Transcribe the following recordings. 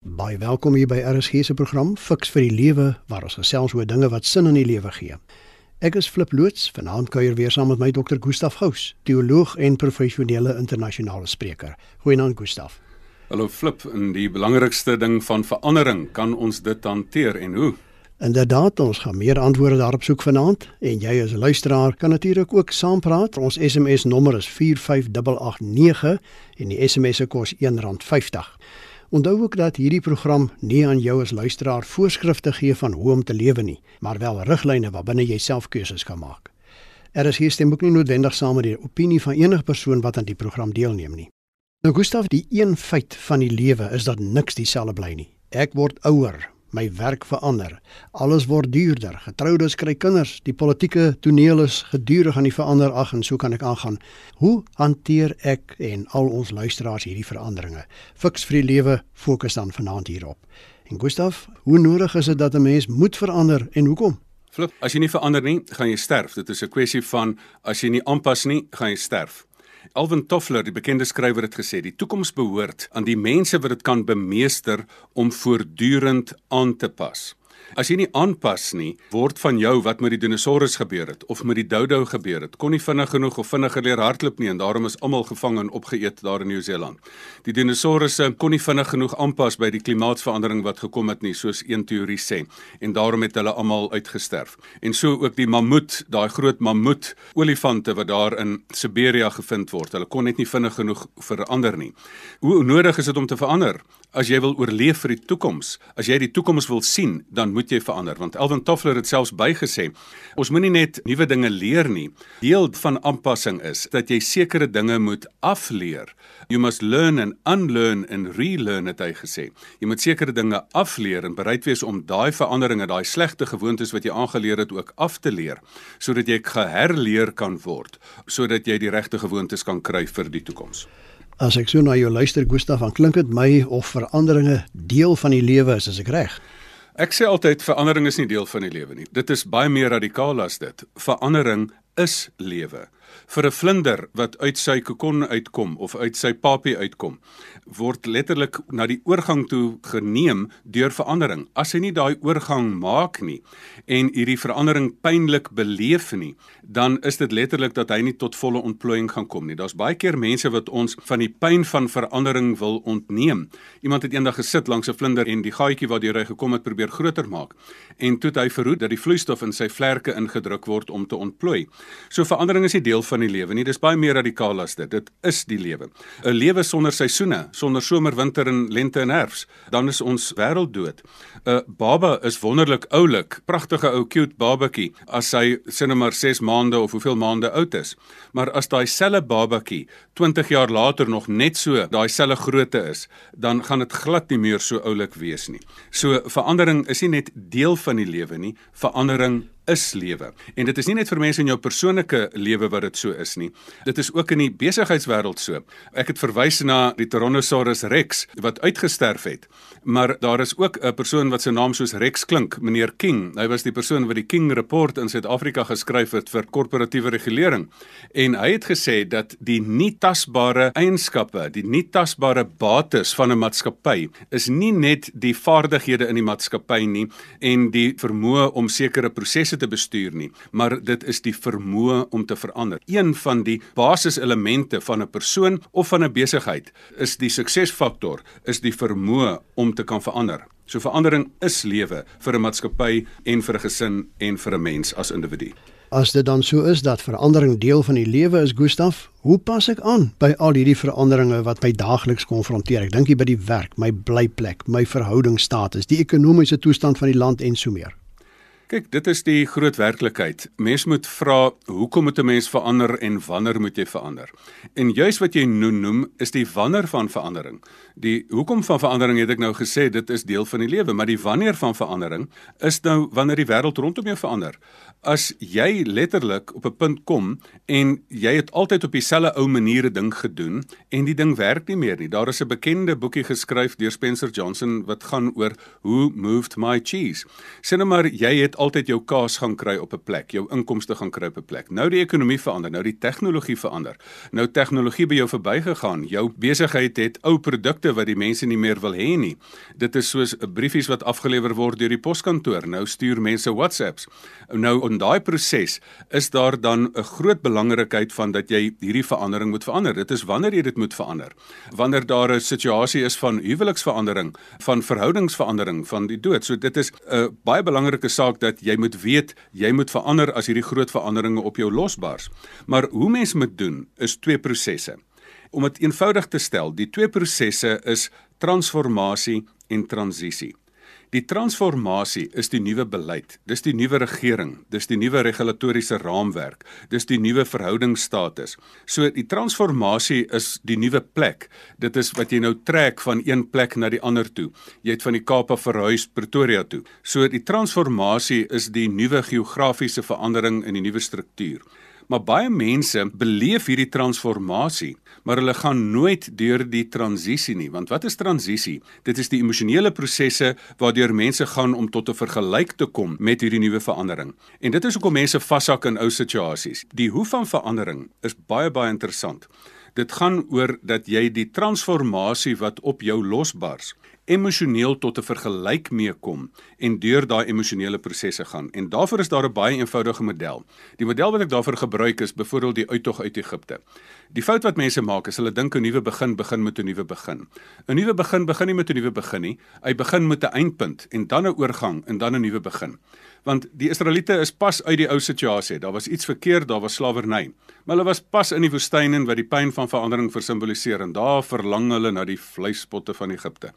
Baie welkom hier by RSG se program Fix vir die Lewe waar ons gesels oor dinge wat sin in die lewe gee. Ek is Flip loods, vanaand kuier weer saam met my dokter Gustaf Gous, teoloog en professionele internasionale spreker. Goeienaand Gustaf. Hallo Flip, en die belangrikste ding van verandering, kan ons dit hanteer en hoe? Inderdaad, ons gaan meer antwoorde daarop soek vanaand en jy as luisteraar kan natuurlik ook saampraat. Ons SMS nommer is 45889 en die SMS se kos R1.50. Onthou ook dat hierdie program nie aan jou as luisteraar voorskrifte gee van hoe om te lewe nie, maar wel riglyne waarbinne jy self keuses kan maak. Er is hier stem ook nie noodwendig saam met die opinie van enige persoon wat aan die program deelneem nie. Nou Gustaf, die een feit van die lewe is dat niks dieselfde bly nie. Ek word ouer, my werk verander. Alles word duurder. Getroudes kry kinders. Die politieke toneel is gedurig aan die verander. Ag en so kan ek aangaan. Hoe hanteer ek en al ons luisteraars hierdie veranderinge? Fiks vir die lewe fokus dan vanaand hierop. En Gustaf, hoe nodig is dit dat 'n mens moet verander en hoekom? Flip, as jy nie verander nie, gaan jy sterf. Dit is 'n kwessie van as jy nie aanpas nie, gaan jy sterf. Alvin Toffler, die bekende skrywer het gesê, die toekoms behoort aan die mense wat dit kan bemeester om voortdurend aan te pas. As jy nie aanpas nie, word van jou wat met die dinosourus gebeur het of met die dodo gebeur het. Kon nie vinnig genoeg of vinnig geleer hardloop nie en daarom is almal gevang en opgeëet daar in Nieu-Seeland. Die dinosourusse kon nie vinnig genoeg aanpas by die klimaatsverandering wat gekom het nie, soos een teorie sê, en daarom het hulle almal uitgesterf. En so ook die mammoet, daai groot mammoet olifante wat daar in Siberia gevind word. Hulle kon net nie vinnig genoeg verander nie. Hoe nodig is dit om te verander? As jy wil oorleef vir die toekoms, as jy die toekoms wil sien, dan moet jy verander want Elvin Toffler het selfs bygesê ons moenie net nuwe dinge leer nie. Deel van aanpassing is dat jy sekere dinge moet afleer. You must learn and unlearn and relearn het hy gesê. Jy moet sekere dinge afleer en bereid wees om daai veranderinge daai slegte gewoontes wat jy aangeleer het ook af te leer sodat jy geherleer kan word sodat jy die regte gewoontes kan kry vir die toekoms As ek so na jou luister Gustaf, dan klink dit my of veranderinge deel van die lewe is, as ek reg. Ek sê altyd verandering is nie deel van die lewe nie. Dit is baie meer radikaal as dit. Verandering is lewe. Vir 'n vlinder wat uit sy kokon uitkom of uit sy papie uitkom, word letterlik na die oorgang toe geneem deur verandering. As hy nie daai oorgang maak nie en hierdie verandering pynlik beleef nie, dan is dit letterlik dat hy nie tot volle ontplooiing gaan kom nie. Daar's baie keer mense wat ons van die pyn van verandering wil ontneem. Iemand het eendag gesit langs 'n vlinder en die gaatjie waardeur hy gekom het probeer groter maak en toe het hy verhoed dat die vloeistof in sy vlerke ingedruk word om te ontplooi. So verandering is nie deel van die lewe nie. Dis baie meer radikaal as dit. Dit is die lewe. 'n Lewe sonder seisoene, sonder somer, winter en lente en herfs, dan is ons wêreld dood. 'n Baba is wonderlik oulik, pragtige ou cute babatjie as hy sinne maar 6 maande of hoeveel maande oud is. Maar as daai selle babatjie 20 jaar later nog net so daai selle grootte is, dan gaan dit glad nie meer so oulik wees nie. So verandering is nie net deel van die lewe nie, verandering is lewe. En dit is nie net vir mense in jou persoonlike lewe wat dit so is nie. Dit is ook in die besigheidswêreld so. Ek het verwys na die Tyrannosaurus Rex wat uitgesterf het. Maar daar is ook 'n persoon wat sy naam soos Rex klink, meneer King. Hy was die persoon wat die King Report in Suid-Afrika geskryf het vir korporatiewe regulering. En hy het gesê dat die nie tasbare eienskappe, die nie tasbare bates van 'n maatskappy is nie net die vaardighede in die maatskappy nie en die vermoë om sekere prosesse te bestuur nie, maar dit is die vermoë om te verander. Een van die basiselemente van 'n persoon of van 'n besigheid is die suksesfaktor is die vermoë om te kan verander. So verandering is lewe vir 'n maatskappy en vir 'n gesin en vir 'n mens as individu. As dit dan so is dat verandering deel van die lewe is, Gustaf, hoe pas ek aan by al hierdie veranderinge wat my daagliks konfronteer? Ek dink hier by die werk, my blyplek, my verhoudingsstatus, die ekonomiese toestand van die land en so meer. Kyk, dit is die groot werklikheid. Mens moet vra, hoekom moet 'n mens verander en wanneer moet jy verander? En juis wat jy noem, noem is die wanneer van verandering. Die hoekom van verandering het ek nou gesê dit is deel van die lewe, maar die wanneer van verandering is nou wanneer die wêreld rondom jou verander. As jy letterlik op 'n punt kom en jy het altyd op dieselfde ou maniere ding gedoen en die ding werk nie meer nie. Daar is 'n bekende boekie geskryf deur Spencer Johnson wat gaan oor Who Moved My Cheese. Sien nou maar jy het altyd jou kaas gaan kry op 'n plek, jou inkomste gaan kry op 'n plek. Nou die ekonomie verander, nou die tegnologie verander. Nou tegnologie by jou verbygegaan. Jou besigheid het ou produkte wat die mense nie meer wil hê nie. Dit is soos briefies wat afgelewer word deur die poskantoor. Nou stuur mense WhatsApps. Nou in daai proses is daar dan 'n groot belangrikheid van dat jy hierdie verandering moet verander. Dit is wanneer jy dit moet verander. Wanneer daar 'n situasie is van huweliksverandering, van verhoudingsverandering, van die dood. So dit is 'n baie belangrike saak dat jy moet weet jy moet verander as hierdie groot veranderinge op jou losbars. Maar hoe mens moet doen is twee prosesse. Om dit eenvoudig te stel, die twee prosesse is transformasie en transisie. Die transformasie is die nuwe beleid. Dis die nuwe regering, dis die nuwe regulatoriese raamwerk, dis die nuwe verhoudingsstatus. So die transformasie is die nuwe plek. Dit is wat jy nou trek van een plek na die ander toe. Jy het van die Kaap af verhuis Pretoria toe. So die transformasie is die nuwe geografiese verandering in die nuwe struktuur. Maar baie mense beleef hierdie transformasie, maar hulle gaan nooit deur die transisie nie, want wat is transisie? Dit is die emosionele prosesse waardeur mense gaan om tot 'n vergelyk te kom met hierdie nuwe verandering. En dit is hoekom mense vashak in ou situasies. Die hoe van verandering is baie baie interessant. Dit gaan oor dat jy die transformasie wat op jou losbars emosioneel tot 'n vergelyk mee kom en deur daai emosionele prosesse gaan. En daarvoor is daar 'n baie eenvoudige model. Die model wat ek daarvoor gebruik is byvoorbeeld die uittog uit Egipte. Die fout wat mense maak is hulle dink 'n nuwe begin begin met 'n nuwe begin. 'n Nuwe begin begin nie met 'n nuwe begin nie. Hy begin met 'n eindpunt en dan 'n oorgang en dan 'n nuwe begin want die Israeliete is pas uit die ou situasie. Daar was iets verkeerd, daar was slawerny. Maar hulle was pas in die woestyn en wat die pyn van verandering versimboliseer en daar verlang hulle na die vleispotte van Egipte.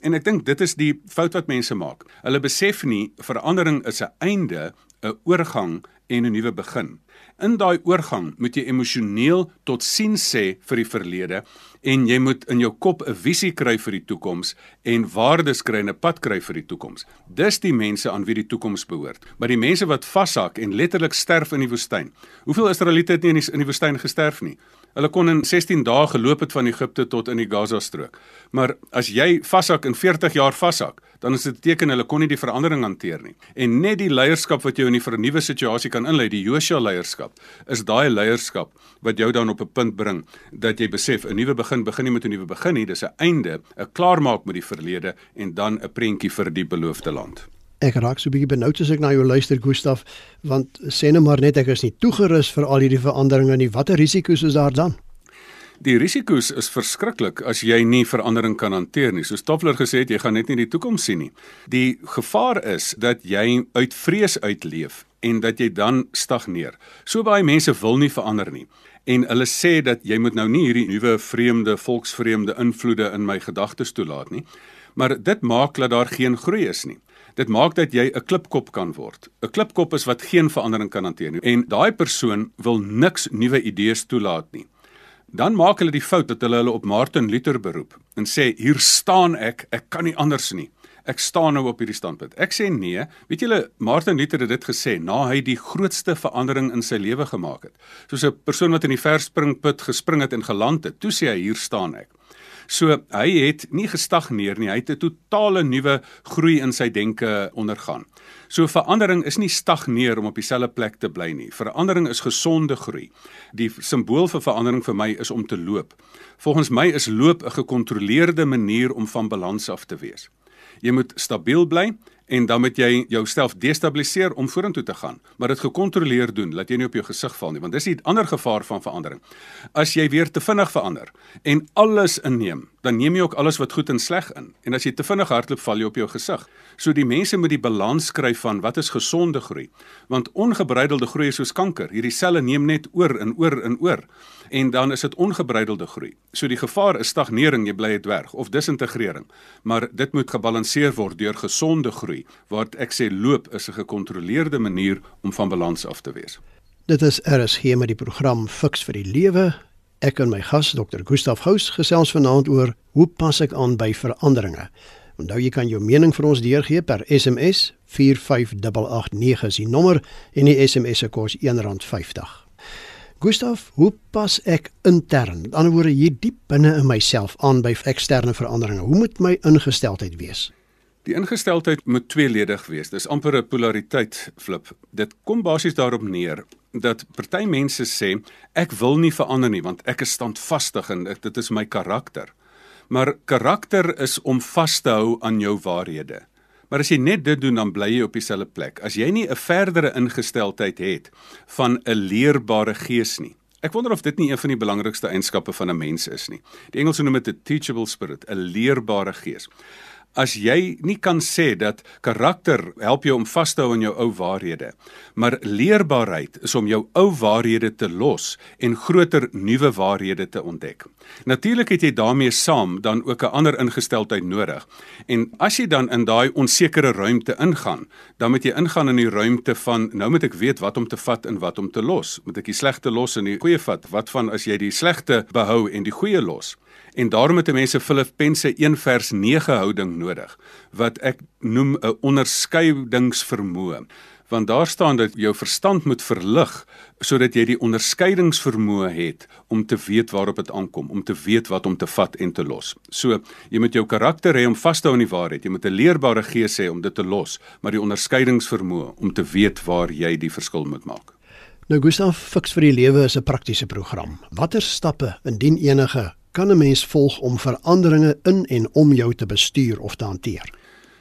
En ek dink dit is die fout wat mense maak. Hulle besef nie verandering is 'n einde, 'n oorgang en 'n nuwe begin. In daai oorgang moet jy emosioneel tot sien sê vir die verlede en jy moet in jou kop 'n visie kry vir die toekoms en waardes kry en 'n pad kry vir die toekoms. Dis die mense aan wie die toekoms behoort. Maar die mense wat vashak en letterlik sterf in die woestyn. Hoeveel Israeliete het nie in die, in die woestyn gesterf nie? Hulle kon in 16 dae geloop het van Egipte tot in die Gaza-strook. Maar as jy vashak in 40 jaar vashak, dan is dit 'n teken hulle kon nie die verandering hanteer nie. En net die leierskap wat jou in die vernuwe situasie kan inlei, die Joshua leierskap, is daai leierskap wat jou dan op 'n punt bring dat jy besef 'n nuwe begin begin nie met 'n nuwe begin nie, dis 'n einde, 'n klaarmaak met die verlede en dan 'n prentjie vir die beloofde land. Ek raak so 'n bietjie benoud as ek na jou luister Gustaf, want sê net maar net ek is nie toegerus vir al hierdie veranderinge nie. Watter risiko's is daar dan? Die risiko's is verskriklik as jy nie verandering kan hanteer nie. Soos Toffler gesê het, jy gaan net nie die toekoms sien nie. Die gevaar is dat jy uit vrees uitleef en dat jy dan stagneer. So baie mense wil nie verander nie en hulle sê dat jy moet nou nie hierdie nuwe vreemde volksvreemde invloede in my gedagtes toelaat nie. Maar dit maak dat daar geen groei is nie. Dit maak dat jy 'n klipkop kan word. 'n Klipkop is wat geen verandering kan hanteer nie en daai persoon wil niks nuwe idees toelaat nie. Dan maak hulle die fout dat hulle hulle op Martin Luther beroep en sê hier staan ek, ek kan nie anders nie ek staan nou op hierdie standpunt. Ek sê nee. Weet julle, Martin Luther het dit gesê na hy die grootste verandering in sy lewe gemaak het. Soos 'n persoon wat in die verspringput gespring het en geland het. Toe sê hy hier staan ek. So hy het nie gestagneer nie. Hy het 'n totale nuwe groei in sy denke ondergaan. So verandering is nie stagneer om op dieselfde plek te bly nie. Verandering is gesonde groei. Die simbool vir verandering vir my is om te loop. Volgens my is loop 'n gekontroleerde manier om van balans af te wees. Jy moet stabiel bly en dan moet jy jouself destabiliseer om vorentoe te gaan, maar dit gekontroleer doen, laat jy nie op jou gesig val nie, want dis 'n ander gevaar van verandering. As jy weer te vinnig verander en alles inneem, dan neem jy ook alles wat goed en sleg in. En as jy te vinnig hardloop, val jy op jou gesig. So die mense moet die balans kry van wat is gesonde groei, want ongebreidelde groei is soos kanker. Hierdie selle neem net oor en oor en oor en dan is dit ongebreidelde groei. So die gevaar is stagnering, jy bly 'n dwerg of disintegrering. Maar dit moet gebalanseer word deur gesonde groei, waar ek sê loop is 'n gekontroleerde manier om van balans af te wees. Dit is RSG met die program Fix vir die Lewe. Ek en my gas Dr. Gustaf Gous gesels vanaand oor hoe pas ek aan by veranderinge. Onthou jy kan jou mening vir ons deurgee per SMS 45889 is die nommer en die SMS se kos R1.50. Gustav, hoe pas ek intern, met ander woorde hier diep binne in myself aan by eksterne veranderinge? Hoe moet my ingesteldheid wees? Die ingesteldheid moet tweeledig wees. Dis amper 'n polariteit flip. Dit kom basies daarop neer dat party mense sê ek wil nie verander nie want ek is standvastig en dit is my karakter. Maar karakter is om vas te hou aan jou waarhede. Maar as jy net dit doen dan bly jy op dieselfde plek. As jy nie 'n verdere ingesteldheid het van 'n leerbare gees nie. Ek wonder of dit nie een van die belangrikste eienskappe van 'n mens is nie. Die Engelse noem dit 'n teachable spirit, 'n leerbare gees as jy nie kan sê dat karakter help jou om vas te hou aan jou ou waarhede, maar leerbaarheid is om jou ou waarhede te los en groter nuwe waarhede te ontdek. Natuurlik het jy daarmee saam dan ook 'n ander ingesteldheid nodig. En as jy dan in daai onsekere ruimte ingaan, dan moet jy ingaan in die ruimte van nou moet ek weet wat om te vat en wat om te los. Moet ek die slegte los en die goeie vat? Wat van as jy die slegte behou en die goeie los? En daarom het mense Filippense 1 vers 9 houding nodig wat ek noem 'n onderskeidingsvermoë want daar staan dat jou verstand moet verlig sodat jy die onderskeidingsvermoë het om te weet waarop dit aankom, om te weet wat om te vat en te los. So, jy moet jou karakter hê om vas te hou aan die waarheid. Jy moet 'n leerbare gees hê om dit te los, maar die onderskeidingsvermoë om te weet waar jy die verskil moet maak. Nou Gustav, fiks vir die lewe is 'n praktiese program. Watter stappe indien enige kan 'n mens volg om veranderinge in en om jou te bestuur of te hanteer?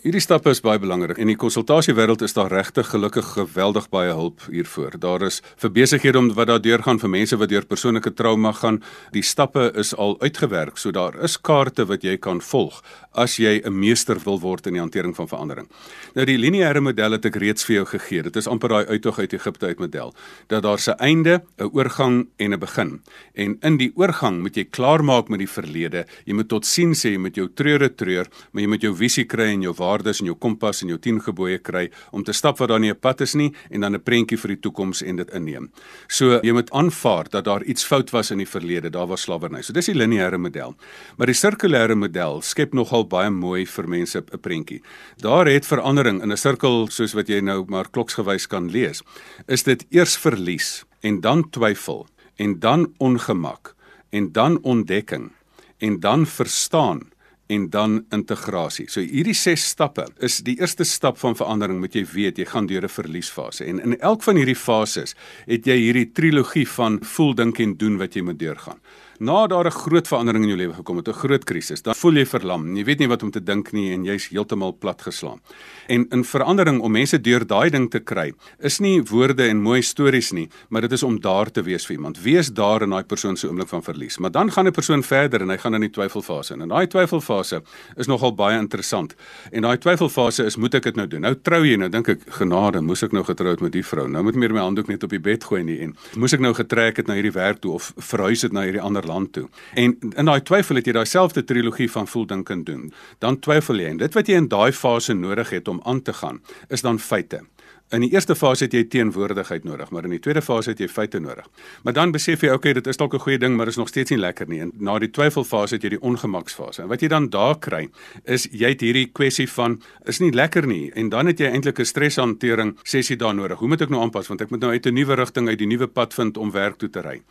Hierdie stappe is baie belangrik. In die konsultasiewêreld is daar regtig gelukkig geweldig baie hulp hiervoor. Daar is vir besighede om wat daar deurgaan vir mense wat deur persoonlike trauma gaan. Die stappe is al uitgewerk, so daar is kaarte wat jy kan volg as jy 'n meester wil word in die hantering van verandering. Nou die lineêre model het ek reeds vir jou gegee. Dit is amper daai uittog uit Egipte uit model dat daar se einde, 'n oorgang en 'n begin. En in die oorgang moet jy klaarmaak met die verlede. Jy moet tot sien sê jy moet jou treure treur, maar jy moet jou visie kry en jou waardes en jou kompas en jou 10 gebooie kry om te stap waar daar nie 'n pad is nie en dan 'n prentjie vir die toekoms en dit inneem. So jy moet aanvaar dat daar iets fout was in die verlede, daar was slawerny. So dis die lineêre model. Maar die sirkulêre model skep nogal baie mooi vir mense 'n prentjie. Daar het verandering in 'n sirkel soos wat jy nou maar kloksgewys kan lees. Is dit eers verlies en dan twyfel en dan ongemak en dan ontdekking en dan verstaan en dan integrasie. So hierdie 6 stappe is die eerste stap van verandering moet jy weet jy gaan deur 'n verliesfase en in elk van hierdie fases het jy hierdie trilogie van voel, dink en doen wat jy moet deurgaan na daar 'n groot verandering in jou lewe gekom het, 'n groot krisis, dan voel jy verlam. Jy weet nie wat om te dink nie en jy's heeltemal platgeslaan. En in verandering om mense deur daai ding te kry, is nie woorde en mooi stories nie, maar dit is om daar te wees vir iemand. Wees daar in daai persoon se oomblik van verlies. Maar dan gaan 'n persoon verder en hy gaan in die twyfelfase. En daai twyfelfase is nogal baie interessant. En daai twyfelfase is moet ek dit nou doen? Nou trou jy nou, dink ek, genade, moes ek nou getroud met die vrou? Nou moet meer my handdoek net op die bed gooi nie en moes ek nou getrek het na hierdie werk toe of verhuis het na hierdie ander land toe. En in daai twyfel het jy daai selfde trilogie van voel dink en doen. Dan twyfel jy en dit wat jy in daai fase nodig het om aan te gaan, is dan feite. In die eerste fase het jy teenwoordigheid nodig, maar in die tweede fase het jy feite nodig. Maar dan besef jy, okay, dit is dalk 'n goeie ding, maar is nog steeds nie lekker nie. En na die twyfelfase het jy die ongemaksfase. En wat jy dan daar kry, is jy het hierdie kwessie van is nie lekker nie en dan het jy eintlik 'n streshantering sessie daar nodig. Hoe moet ek nou aanpas want ek moet nou uit 'n nuwe rigting uit die nuwe pad vind om werk toe te ry.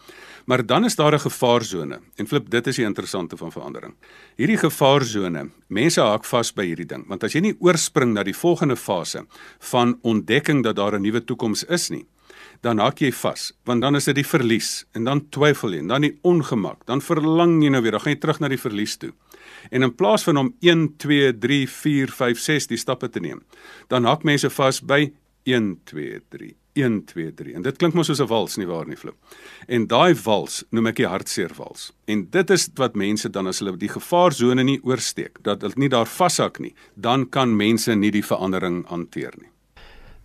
Maar dan is daar 'n gevaarsone. En flip, dit is die interessante van verandering. Hierdie gevaarsone, mense haak vas by hierdie ding, want as jy nie oorspring na die volgende fase van ontdekking dat daar 'n nuwe toekoms is nie, dan haak jy vas, want dan is dit die verlies en dan twyfel jy en dan die ongemak, dan verlang jy nou weer, dan gaan jy terug na die verlies toe. En in plaas van om 1 2 3 4 5 6 die stappe te neem, dan haak mense vas by 1 2 3 1 2 3 en dit klink mos soos 'n wals nie waar nie flip. En daai wals noem ek die hartseer wals. En dit is wat mense dan as hulle die gevaarsone nie oorsteek, dat hulle nie daar vashak nie, dan kan mense nie die verandering hanteer nie.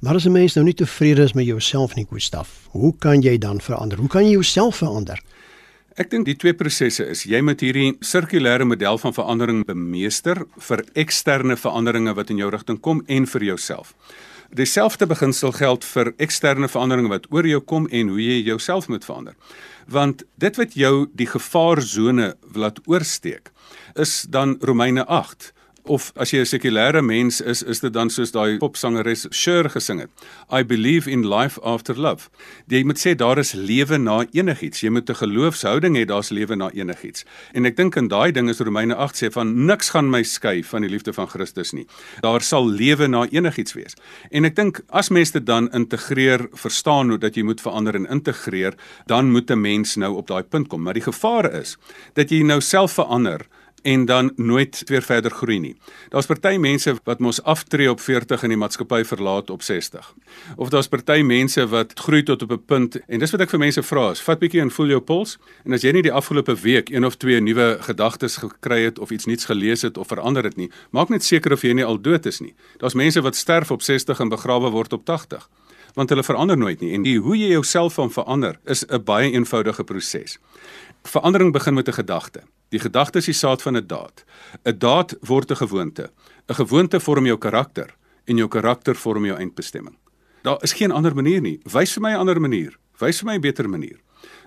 Maar as 'n mens nou nie tevrede is met jouself nie, Gustaf, hoe kan jy dan verander? Hoe kan jy jouself verander? Ek dink die twee prosesse is jy moet hierdie sirkulêre model van verandering bemeester vir eksterne veranderinge wat in jou rigting kom en vir jouself. Dieselfde beginsel geld vir eksterne veranderinge wat oor jou kom en hoe jy jouself moet verander. Want dit wat jou die gevaarsone laat oorsteek is dan Romeine 8 Of as jy 'n sekulêre mens is, is dit dan soos daai popsangeres Cher gesing het. I believe in life after love. Jy moet sê daar is lewe na enigiets. Jy moet 'n geloofshouding hê daar's lewe na enigiets. En ek dink in daai ding is Romeine 8 sê van niks gaan my skei van die liefde van Christus nie. Daar sal lewe na enigiets wees. En ek dink as mense dit dan integreer, verstaan hoe dat jy moet verander en integreer, dan moet 'n mens nou op daai punt kom. Maar die gevaar is dat jy nou self verander en dan nooit weer verder groei nie. Daar's party mense wat mos aftree op 40 en die maatskappy verlaat op 60. Of daar's party mense wat groei tot op 'n punt en dis wat ek vir mense vra is, vat bietjie en voel jou puls en as jy nie die afgelope week een of twee nuwe gedagtes gekry het of iets nuuts gelees het of verander het nie, maak net seker of jy nie al dood is nie. Daar's mense wat sterf op 60 en begrawe word op 80 want hulle verander nooit nie en die hoe jy jouself van verander is 'n baie eenvoudige proses. Verandering begin met 'n gedagte. Die gedagte is die saad van 'n daad. 'n Daad word 'n gewoonte. 'n Gewoonte vorm jou karakter en jou karakter vorm jou eindbestemming. Daar is geen ander manier nie. Wys vir my 'n ander manier. Wys vir my 'n beter manier.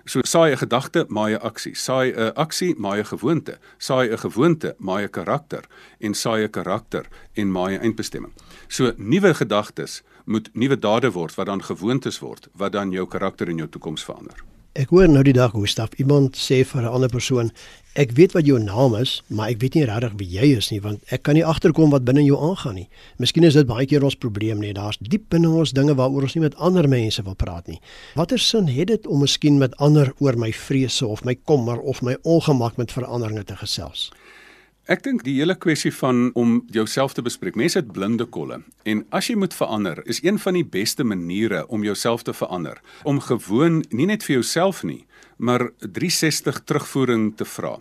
So saai 'n gedagte, maai 'n aksie. Saai 'n aksie, maai 'n gewoonte. Saai 'n gewoonte, maai 'n karakter en saai 'n karakter en maai 'n eindbestemming. So nuwe gedagtes moet nuwe dade word wat dan gewoontes word wat dan jou karakter en jou toekoms verander. Ek hoor nou die dag hoe stap iemand sê vir 'n ander persoon, ek weet wat jou naam is, maar ek weet nie regtig wie jy is nie want ek kan nie agterkom wat binne jou aangaan nie. Miskien is dit baie keer ons probleem nie. Daar's diep binne ons dinge waaroor ons nie met ander mense wil praat nie. Watter sin het dit om miskien met ander oor my vrese of my kommer of my ongemak met veranderinge te gesels? Ek dink die hele kwessie van om jouself te bespreek. Mense het blinde kolle en as jy moet verander, is een van die beste maniere om jouself te verander om gewoon nie net vir jouself nie, maar 360 terugvoering te vra.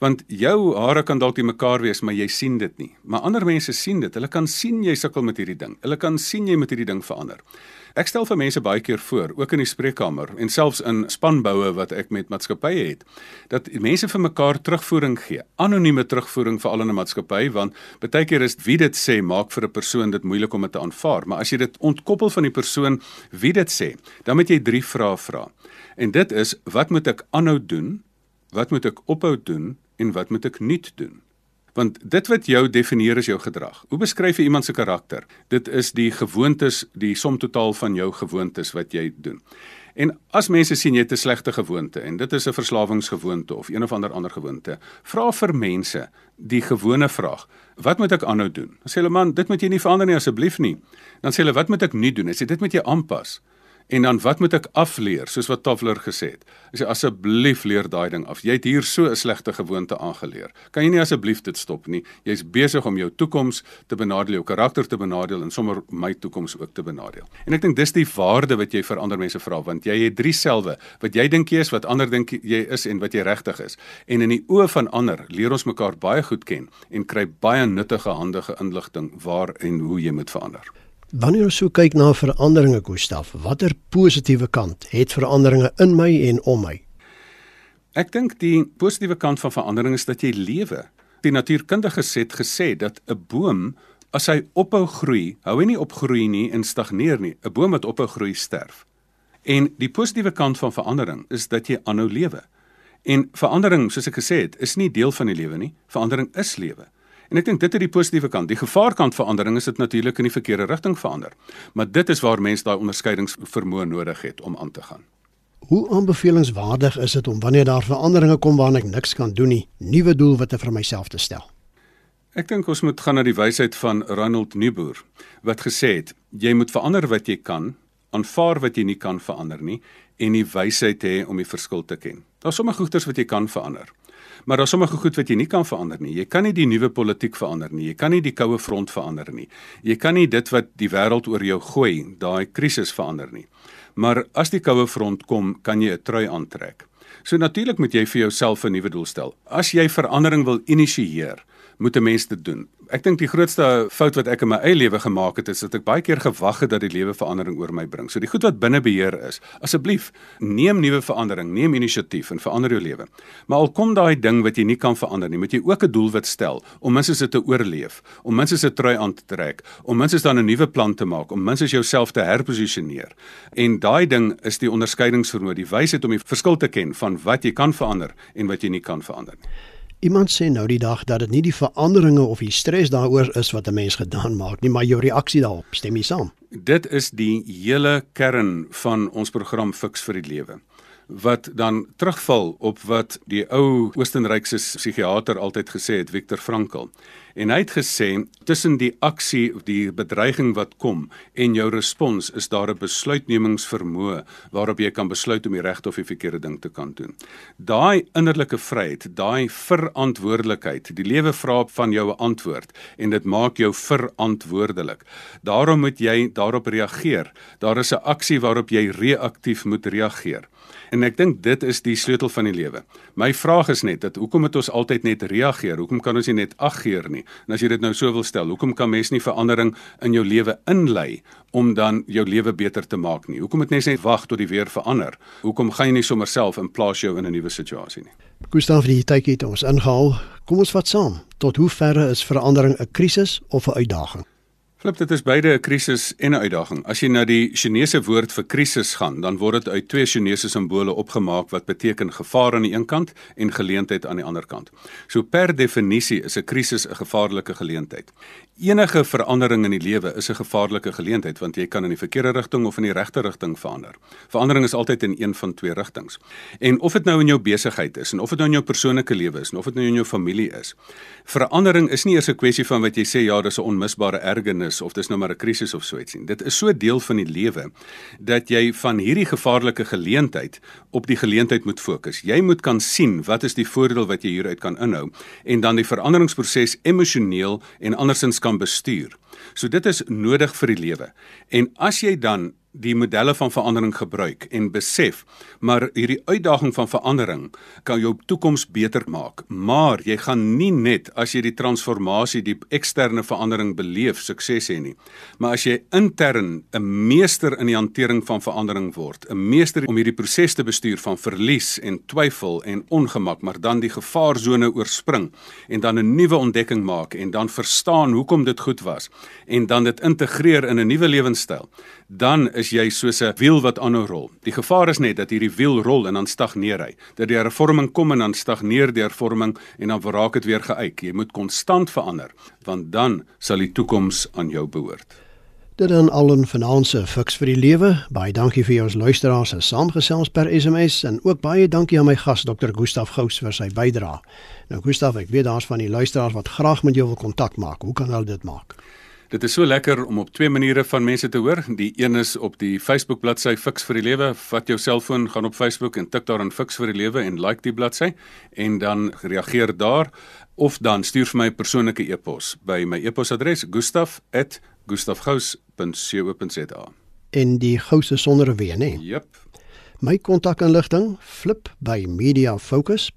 Want jou hare kan dalk die mekaar wees, maar jy sien dit nie. Maar ander mense sien dit. Hulle kan sien jy sukkel met hierdie ding. Hulle kan sien jy met hierdie ding verander. Ek stel vir mense baie keer voor, ook in die spreekkamer en selfs in spanboue wat ek met maatskappye het, dat mense vir mekaar terugvoering gee. Anonieme terugvoering vir al 'n maatskappy want baie keer is wie dit sê maak vir 'n persoon dit moeilik om dit te aanvaar, maar as jy dit ontkoppel van die persoon wie dit sê, dan moet jy drie vrae vra. En dit is wat moet ek aanhou doen? Wat moet ek ophou doen en wat moet ek nuut doen? Want dit wat jou definieer is jou gedrag. Hoe beskryf jy iemand se karakter? Dit is die gewoontes, die som totaal van jou gewoontes wat jy doen. En as mense sien jy het 'n slegte gewoonte en dit is 'n verslawingsgewoonte of een of ander ander gewoonte, vra vir mense die gewone vraag: Wat moet ek aanhou doen? Dan sê hulle man, dit moet jy nie verander nie asseblief nie. Dan sê hulle wat moet ek nie doen? Ek sê dit moet jy aanpas. En dan wat moet ek afleer soos wat Tafler gesê het? Hy sê asseblief leer daai ding af. Jy het hier so 'n slegte gewoonte aangeleer. Kan jy nie asseblief dit stop nie? Jy's besig om jou toekoms te benadeel, jou karakter te benadeel en sommer my toekoms ook te benadeel. En ek dink dis die waarde wat jy vir ander mense vra want jy het drie selwe wat jy dink jy is, wat ander dink jy is en wat jy regtig is. En in die oë van ander leer ons mekaar baie goed ken en kry baie nuttige handige inligting waar en hoe jy moet verander. Wanneer ons so kyk na veranderinge, Gustaf, watter positiewe kant het veranderinge in my en om my? Ek dink die positiewe kant van verandering is dat jy lewe. Die natuurkundiges het gesê dat 'n boom as hy ophou groei, hou hy nie op groei nie en stagneer nie. 'n Boom wat ophou groei sterf. En die positiewe kant van verandering is dat jy aanhou lewe. En verandering, soos ek gesê het, is nie deel van die lewe nie. Verandering is lewe. En ek dink dit is die positiewe kant. Die gevaarkant verandering is dit natuurlik in die verkeerde rigting verander. Maar dit is waar mense daai onderskeidingsvermoë nodig het om aan te gaan. Hoe aanbevelingswaardig is dit om wanneer daar veranderinge kom waarna ek niks kan doen nie, nuwe doelwitte vir myself te stel? Ek dink ons moet gaan na die wysheid van Ronald Niebuhr wat gesê het: jy moet verander wat jy kan, aanvaar wat jy nie kan verander nie en die wysheid hê om die verskil te ken. Daar's sommige goeders wat jy kan verander. Maar daar's sommige goed wat jy nie kan verander nie. Jy kan nie die nuwe politiek verander nie. Jy kan nie die koue front verander nie. Jy kan nie dit wat die wêreld oor jou gooi, daai krisis verander nie. Maar as die koue front kom, kan jy 'n trui aantrek. So natuurlik moet jy vir jouself 'n nuwe doel stel. As jy verandering wil initieer, moet 'n mens dit doen. Ek dink die grootste fout wat ek in my eie lewe gemaak het is dat ek baie keer gewag het dat die lewe verandering oor my bring. So die goed wat binne beheer is, asseblief neem nuwe verandering, neem inisiatief en verander jou lewe. Maar al kom daai ding wat jy nie kan verander nie, moet jy ook 'n doelwit stel om minstens dit te oorleef, om minstens 'n trui aan te trek, om minstens dan 'n nuwe plan te maak, om minstens jouself te herposisioneer. En daai ding is die onderskeidingsvermoë, die wysheid om die verskil te ken van wat jy kan verander en wat jy nie kan verander nie. Iemand sê nou die dag dat dit nie die veranderinge of die stres daaroor is wat 'n mens gedaan maak nie, maar jou reaksie daarop. Stem jy saam? Dit is die hele kern van ons program Fix vir die Lewe wat dan terugval op wat die ou Oostenrykse psigiater altyd gesê het Viktor Frankl. En hy het gesê tussen die aksie of die bedreiging wat kom en jou respons is daar 'n besluitnemingsvermoë waarop jy kan besluit om die regte of die verkeerde ding te kan doen. Daai innerlike vryheid, daai verantwoordelikheid, die lewe vra van jou 'n antwoord en dit maak jou verantwoordelik. Daarom moet jy daarop reageer. Daar is 'n aksie waarop jy reaktief moet reageer. En ek dink dit is die sleutel van die lewe. My vraag is net dat hoekom moet ons altyd net reageer? Hoekom kan ons nie net aggeer nie? En as jy dit nou so wil stel, hoekom kan mens nie verandering in jou lewe inlei om dan jou lewe beter te maak nie? Hoekom moet mens net wag tot die weer verander? Hoekom gaan jy nie sommer self in plaas jou in 'n nuwe situasie nie? Gustav, die tyd het ons ingehaal. Kom ons vat saam. Tot hoe ver is verandering 'n krisis of 'n uitdaging? Flip, dit is beide 'n krisis en 'n uitdaging. As jy na die Chinese woord vir krisis gaan, dan word dit uit twee Chinese simbole opgemaak wat beteken gevaar aan die een kant en geleentheid aan die ander kant. So per definisie is 'n krisis 'n gevaarlike geleentheid. Enige verandering in die lewe is 'n gevaarlike geleentheid want jy kan in die verkeerde rigting of in die regte rigting verander. Verandering is altyd in een van twee rigtings. En of dit nou in jou besigheid is en of dit nou in jou persoonlike lewe is en of dit nou in jou familie is. Verandering is nie eers 'n kwessie van wat jy sê ja, dis 'n onmisbare ergernis is of dis nou maar 'n krisis of so iets nie. Dit is so deel van die lewe dat jy van hierdie gevaarlike geleentheid op die geleentheid moet fokus. Jy moet kan sien wat is die voordeel wat jy hieruit kan inhou en dan die veranderingsproses emosioneel en andersins kan bestuur. So dit is nodig vir die lewe. En as jy dan die modelle van verandering gebruik en besef maar hierdie uitdaging van verandering kan jou toekoms beter maak. Maar jy gaan nie net as jy die transformasie die eksterne verandering beleef sukses hê nie. Maar as jy intern 'n meester in die hantering van verandering word 'n meester om hierdie proses te bestuur van verlies en twyfel en ongemak maar dan die gevaarsone oorspring en dan 'n nuwe ontdekking maak en dan verstaan hoekom dit goed was en dan dit integreer in 'n nuwe lewenstyl dan is jy soos 'n wiel wat aanhou rol. Die gevaar is net dat hierdie wiel rol en dan stagneer hy. Dat die hervorming kom en dan stagneer die hervorming en dan raak dit weer geëik. Jy moet konstant verander want dan sal die toekoms aan jou behoort. Dit dan al 'n finansie fiks vir die lewe. Baie dankie vir jou luisteraars en saamgesels per SMS en ook baie dankie aan my gas Dr. Gustaf Gous vir sy bydrae. Nou Gustaf, ek weet daar's van die luisteraars wat graag met jou wil kontak maak. Hoe kan hulle dit maak? Dit is so lekker om op twee maniere van mense te hoor. Die een is op die Facebook bladsy Fix vir die Lewe. Vat jou selfoon, gaan op Facebook en tik daar in Fix vir die Lewe en like die bladsy en dan reageer daar of dan stuur vir my persoonlike e-pos by my e-posadres gustaf@gustafgous.co.za. En die gouse sonder 'n w, né? Jep. My kontakinligting flip by Media Focus